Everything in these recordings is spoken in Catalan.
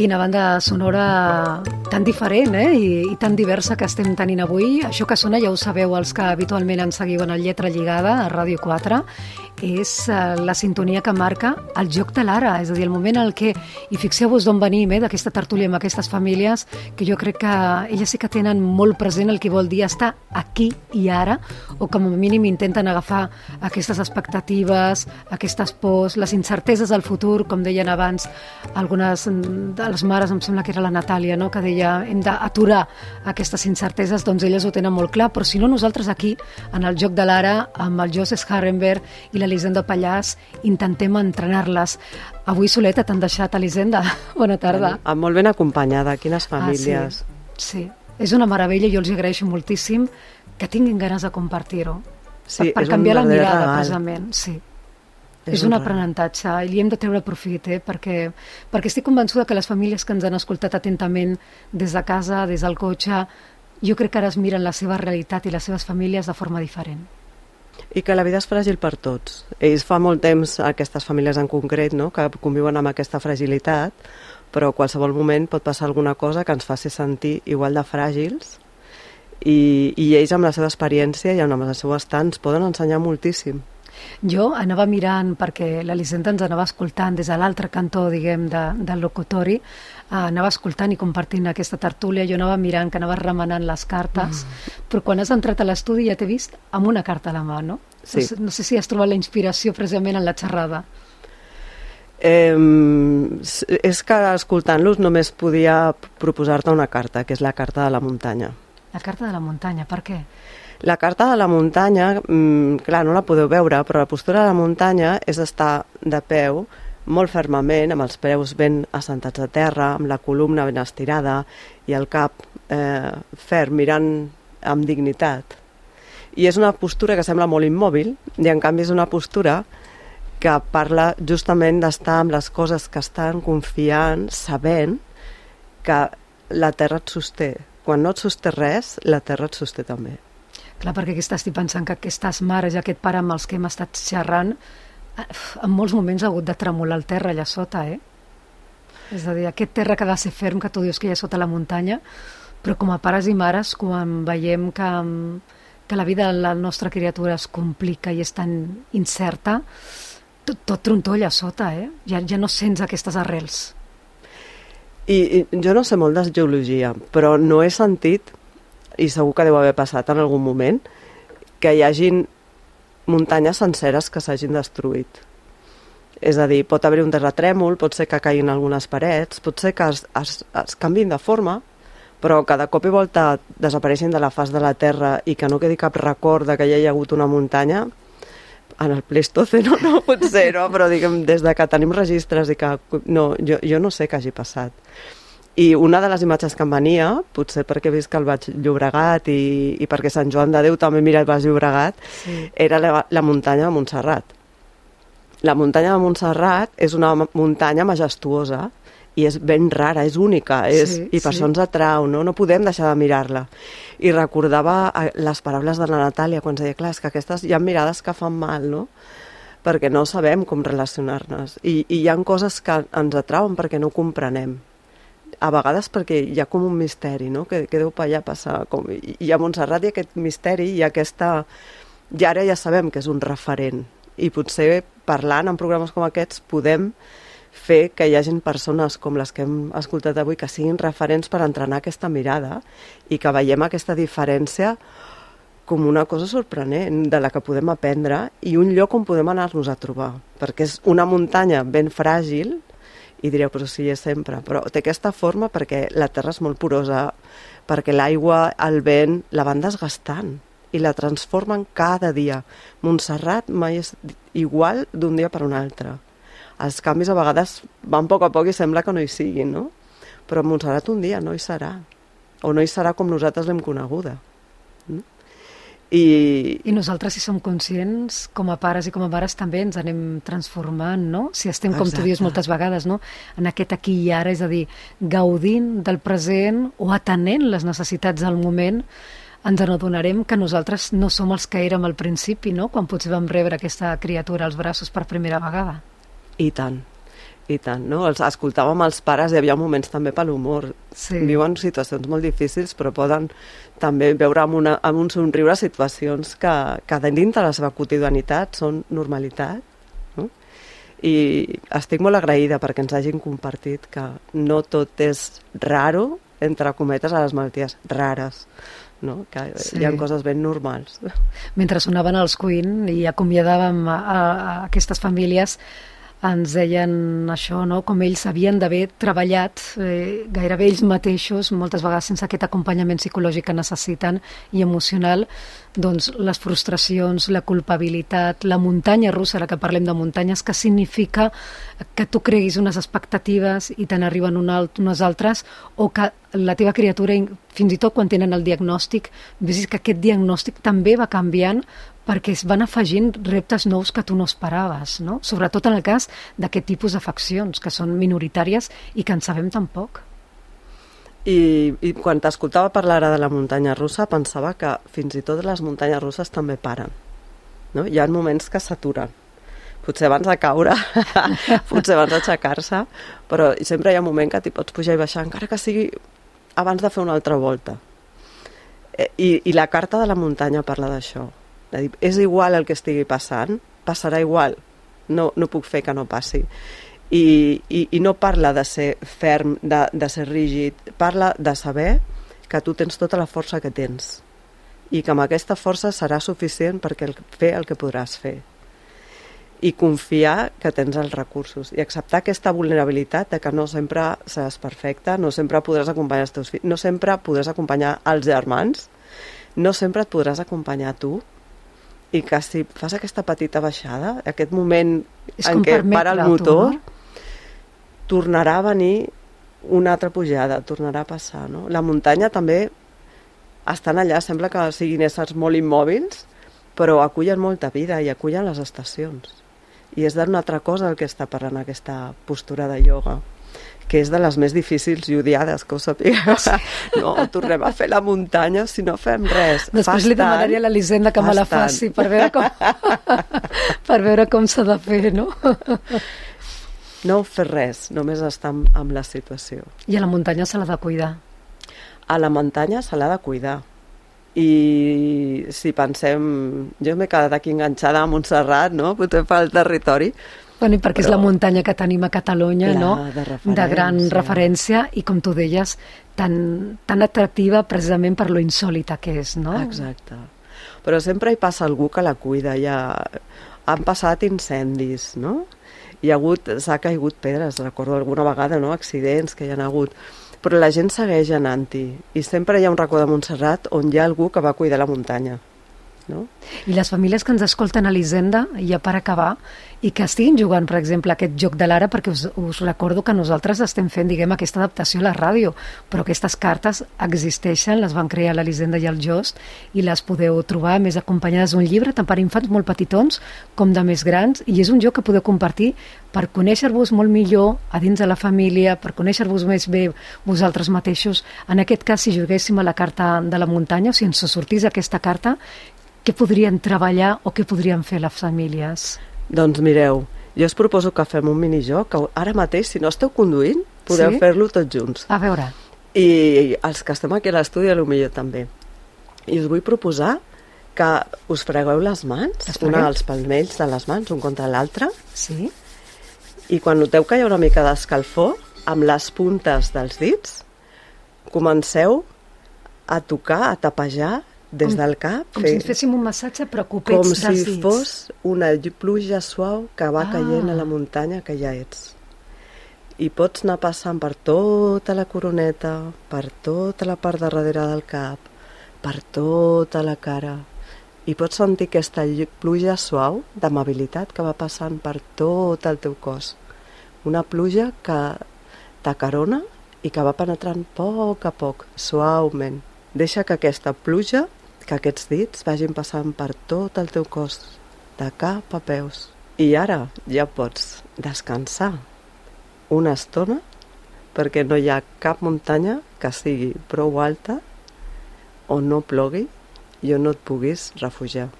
Quina banda sonora tan diferent eh? I, i tan diversa que estem tenint avui. Això que sona ja ho sabeu els que habitualment ens seguiu en el Lletra Lligada a Ràdio 4 és uh, la sintonia que marca el joc de l'ara, és a dir, el moment en què, i fixeu-vos d'on venim, eh, d'aquesta tertúlia amb aquestes famílies, que jo crec que elles sí que tenen molt present el que vol dir estar aquí i ara, o com a mínim intenten agafar aquestes expectatives, aquestes pors, les incerteses del futur, com deien abans algunes de les mares, em sembla que era la Natàlia, no? que deia hem d'aturar aquestes incerteses, doncs elles ho tenen molt clar, però si no nosaltres aquí, en el joc de l'ara, amb el Joseph Harrenberg i l'Elisenda Pallàs, intentem entrenar-les. Avui, Soleta, t'han deixat, Elisenda. Bona tarda. Bueno, molt ben acompanyada, quines famílies. Ah, sí. sí, és una meravella, jo els agraeixo moltíssim que tinguin ganes de compartir-ho. Sí, per, per canviar la mirada, regal. precisament. Sí. És, és un, un aprenentatge i li hem de treure profit, eh? perquè, perquè estic convençuda que les famílies que ens han escoltat atentament des de casa, des del cotxe, jo crec que ara es miren la seva realitat i les seves famílies de forma diferent. I que la vida és fràgil per tots. Ells fa molt temps, aquestes famílies en concret, no? que conviuen amb aquesta fragilitat, però a qualsevol moment pot passar alguna cosa que ens faci sentir igual de fràgils i, i ells amb la seva experiència i amb el seu estat ens poden ensenyar moltíssim. Jo anava mirant, perquè l'Elisenda ens anava escoltant des de l'altre cantó, diguem, de, del locutori, eh, anava escoltant i compartint aquesta tertúlia, jo anava mirant que anava remenant les cartes, mm. però quan has entrat a l'estudi ja t'he vist amb una carta a la mà, no? Sí. No, sé, no sé si has trobat la inspiració precisament en la xerrada. Eh, és que escoltant-los només podia proposar-te una carta, que és la carta de la muntanya. La carta de la muntanya, per què? La carta de la muntanya, mmm, clar, no la podeu veure, però la postura de la muntanya és estar de peu molt fermament, amb els peus ben assentats a terra, amb la columna ben estirada i el cap eh, ferm, mirant amb dignitat. I és una postura que sembla molt immòbil, i en canvi és una postura que parla justament d'estar amb les coses que estan confiant, sabent que la terra et sosté. Quan no et sosté res, la terra et sosté també. Clar, perquè aquí estic pensant que aquestes mares i aquest pare amb els que hem estat xerrant eh, en molts moments ha hagut de tremolar el terra allà sota, eh? És a dir, aquest terra que ha de ser ferm, que tu dius que hi ha sota la muntanya, però com a pares i mares, quan veiem que, que la vida de la nostra criatura es complica i és tan incerta, tot, tot trontolla a sota, eh? Ja, ja no sents aquestes arrels. I, I jo no sé molt de geologia, però no he sentit i segur que deu haver passat en algun moment, que hi hagin muntanyes senceres que s'hagin destruït. És a dir, pot haver un terratrèmol, pot ser que caiguin algunes parets, pot ser que es, es, es canvin de forma, però que de cop i volta desapareixin de la faç de la Terra i que no quedi cap record de que hi hagi hagut una muntanya, en el Pleistoceno no pot ser, no? però diguem, des de que tenim registres i que... No, jo, jo no sé què hagi passat. I una de les imatges que em venia, potser perquè he vist que el vaig Llobregat i, i perquè Sant Joan de Déu també mira el Baix Llobregat, sí. era la, la muntanya de Montserrat. La muntanya de Montserrat és una muntanya majestuosa i és ben rara, és única, és, sí, i per sí. això ens atrau, no? no podem deixar de mirar-la. I recordava eh, les paraules de la Natàlia quan deia, clar, és que aquestes hi ha mirades que fan mal, no? perquè no sabem com relacionar-nos. I, I hi han coses que ens atrauen perquè no comprenem a vegades perquè hi ha com un misteri, no? que, que deu allà passar. Com, I a Montserrat hi ha aquest misteri i aquesta... I ara ja sabem que és un referent. I potser parlant en programes com aquests podem fer que hi hagin persones com les que hem escoltat avui que siguin referents per entrenar aquesta mirada i que veiem aquesta diferència com una cosa sorprenent de la que podem aprendre i un lloc on podem anar-nos a trobar, perquè és una muntanya ben fràgil, i direu, però sí, és sempre. Però té aquesta forma perquè la terra és molt porosa, perquè l'aigua, el vent, la van desgastant i la transformen cada dia. Montserrat mai és igual d'un dia per un altre. Els canvis a vegades van a poc a poc i sembla que no hi siguin, no? Però Montserrat un dia no hi serà. O no hi serà com nosaltres l'hem coneguda. Mm? I... I nosaltres, si som conscients, com a pares i com a mares, també ens anem transformant, no? Si estem, com Exacte. tu dius moltes vegades, no? en aquest aquí i ara, és a dir, gaudint del present o atenent les necessitats del moment, ens adonarem que nosaltres no som els que érem al principi, no? quan potser vam rebre aquesta criatura als braços per primera vegada. I tant. i tant, no? Els escoltàvem els pares, hi havia moments també per l'humor. Sí. Viuen situacions molt difícils, però poden també veure amb, una, amb un somriure situacions que, que dintre de la seva quotidianitat són normalitat. No? I estic molt agraïda perquè ens hagin compartit que no tot és raro, entre cometes, a les malalties rares no? que sí. hi ha coses ben normals. Mentre sonaven els Queen i acomiadàvem a, a, a aquestes famílies, ens deien això, no? com ells havien d'haver treballat eh, gairebé ells mateixos, moltes vegades sense aquest acompanyament psicològic que necessiten i emocional, doncs les frustracions, la culpabilitat, la muntanya russa, ara que parlem de muntanyes, que significa que tu creguis unes expectatives i te n'arriben unes altres, o que la teva criatura, fins i tot quan tenen el diagnòstic, vegis que aquest diagnòstic també va canviant perquè es van afegint reptes nous que tu no esperaves, no? sobretot en el cas d'aquest tipus d'afeccions, que són minoritàries i que en sabem tan poc. I, i quan t'escoltava parlar de la muntanya russa pensava que fins i tot les muntanyes russes també paren. No? Hi ha moments que s'aturen. Potser abans de caure, potser abans d'aixecar-se, però sempre hi ha un moment que t'hi pots pujar i baixar, encara que sigui abans de fer una altra volta. Eh, I, I la carta de la muntanya parla d'això és igual el que estigui passant, passarà igual, no, no puc fer que no passi. I, i, i no parla de ser ferm, de, de ser rígid, parla de saber que tu tens tota la força que tens i que amb aquesta força serà suficient perquè el, fer el que podràs fer i confiar que tens els recursos i acceptar aquesta vulnerabilitat de que no sempre seràs perfecta, no sempre podràs acompanyar els teus fills, no sempre podràs acompanyar els germans, no sempre et podràs acompanyar tu, i que si fas aquesta petita baixada, aquest moment És en què para el motor, no? tornarà a venir una altra pujada, tornarà a passar. No? La muntanya també estan allà, sembla que siguin éssers molt immòbils, però acullen molta vida i acullen les estacions. I és d'una altra cosa el que està parlant aquesta postura de ioga que és de les més difícils i odiades, que ho sapigueu. No, tornem a fer la muntanya si no fem res. Després Fas li demanaria a l'Elisenda que me la faci per veure com, per veure com s'ha de fer, no? No fer res, només estar amb, amb la situació. I a la muntanya se l'ha de cuidar. A la muntanya se l'ha de cuidar. I si pensem... Jo m'he quedat aquí enganxada a Montserrat, no? Potser fa el territori, Bueno, i perquè Però... és la muntanya que tenim a Catalunya, Clar, no? De, de gran referència i, com tu deies, tan, tan atractiva precisament per lo insòlita que és, no? Exacte. Però sempre hi passa algú que la cuida, ja han passat incendis, no? Hi ha hagut, s'ha caigut pedres, recordo alguna vegada, no?, accidents que hi han hagut, però la gent segueix anant-hi i sempre hi ha un racó de Montserrat on hi ha algú que va cuidar la muntanya. No? I les famílies que ens escolten a l'Hisenda, ja per acabar, i que estiguin jugant, per exemple, aquest joc de l'ara, perquè us, us recordo que nosaltres estem fent, diguem, aquesta adaptació a la ràdio, però aquestes cartes existeixen, les van crear l'Elisenda i el Jost, i les podeu trobar més acompanyades d'un llibre, tant per infants molt petitons com de més grans, i és un joc que podeu compartir per conèixer-vos molt millor a dins de la família, per conèixer-vos més bé vosaltres mateixos. En aquest cas, si juguéssim a la carta de la muntanya, o si ens sortís aquesta carta, què podrien treballar o què podrien fer les famílies? Doncs mireu, jo us proposo que fem un minijoc, que ara mateix, si no esteu conduint, podeu sí? fer-lo tots junts. A veure. I els que estem aquí a l'estudi, millor també. I us vull proposar que us fregueu les mans, una als palmells de les mans, un contra l'altre. Sí. I quan noteu que hi ha una mica d'escalfor, amb les puntes dels dits, comenceu a tocar, a tapejar des del cap. Com fer, si féssim un massatge però copets Com si dits. fos una pluja suau que va Ah. caient a la muntanya que ja ets. I pots anar passant per tota la coroneta, per tota la part de darrere del cap, per tota la cara. I pots sentir aquesta pluja suau d'amabilitat que va passant per tot el teu cos. Una pluja que t'acarona i que va penetrant a poc a poc, suaument. Deixa que aquesta pluja que aquests dits vagin passant per tot el teu cos, de cap a peus. I ara ja pots descansar una estona perquè no hi ha cap muntanya que sigui prou alta on no plogui i on no et puguis refugiar.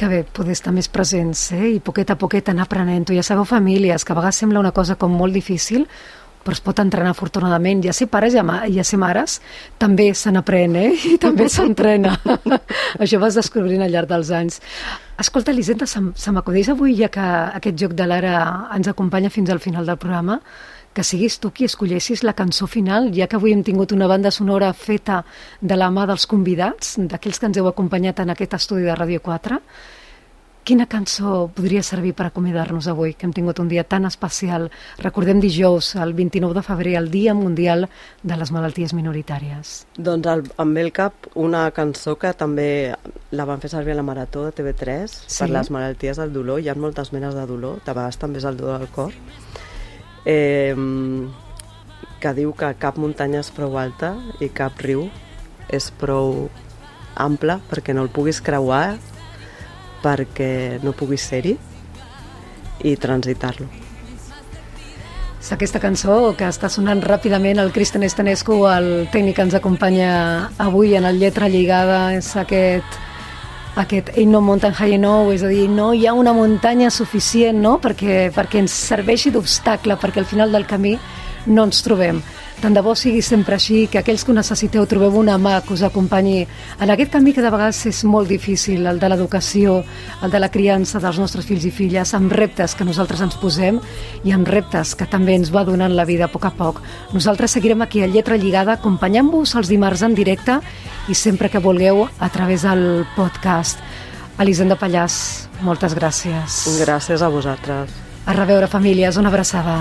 que bé, poder estar més presents eh? i poquet a poquet anar aprenent-ho. Ja sabeu, famílies, que a vegades sembla una cosa com molt difícil, però es pot entrenar afortunadament. Ja ser pares i ja ser mares també se n'aprèn, eh? I també s'entrena. Això vas descobrint al llarg dels anys. Escolta, Elisenda, se, se m'acudeix avui, ja que aquest joc de l'ara ens acompanya fins al final del programa, que siguis tu qui escollessis la cançó final, ja que avui hem tingut una banda sonora feta de la mà dels convidats, d'aquells que ens heu acompanyat en aquest estudi de Ràdio 4, Quina cançó podria servir per acomiadar-nos avui, que hem tingut un dia tan especial? Recordem dijous, el 29 de febrer, el Dia Mundial de les Malalties Minoritàries. Doncs el, em ve el cap una cançó que també la van fer servir a la Marató de TV3 sí? per les malalties del dolor. Hi ha moltes menes de dolor, de vegades també és el dolor del cor. Eh, que diu que cap muntanya és prou alta i cap riu és prou ample perquè no el puguis creuar perquè no puguis ser-hi i transitar-lo. És aquesta cançó que està sonant ràpidament el Cristian Estanescu, el tècnic que ens acompanya avui en el Lletra Lligada, és aquest, aquest Ain't no mountain high enough, és a dir, no hi ha una muntanya suficient no? perquè, perquè ens serveixi d'obstacle, perquè al final del camí no ens trobem. Tant de bo sigui sempre així, que aquells que ho necessiteu trobeu una mà que us acompanyi en aquest camí que de vegades és molt difícil, el de l'educació, el de la criança dels nostres fills i filles, amb reptes que nosaltres ens posem i amb reptes que també ens va donant la vida a poc a poc. Nosaltres seguirem aquí a Lletra Lligada acompanyant-vos els dimarts en directe i sempre que vulgueu a través del podcast. Elisenda Pallàs, moltes gràcies. Gràcies a vosaltres. A reveure, famílies, una abraçada.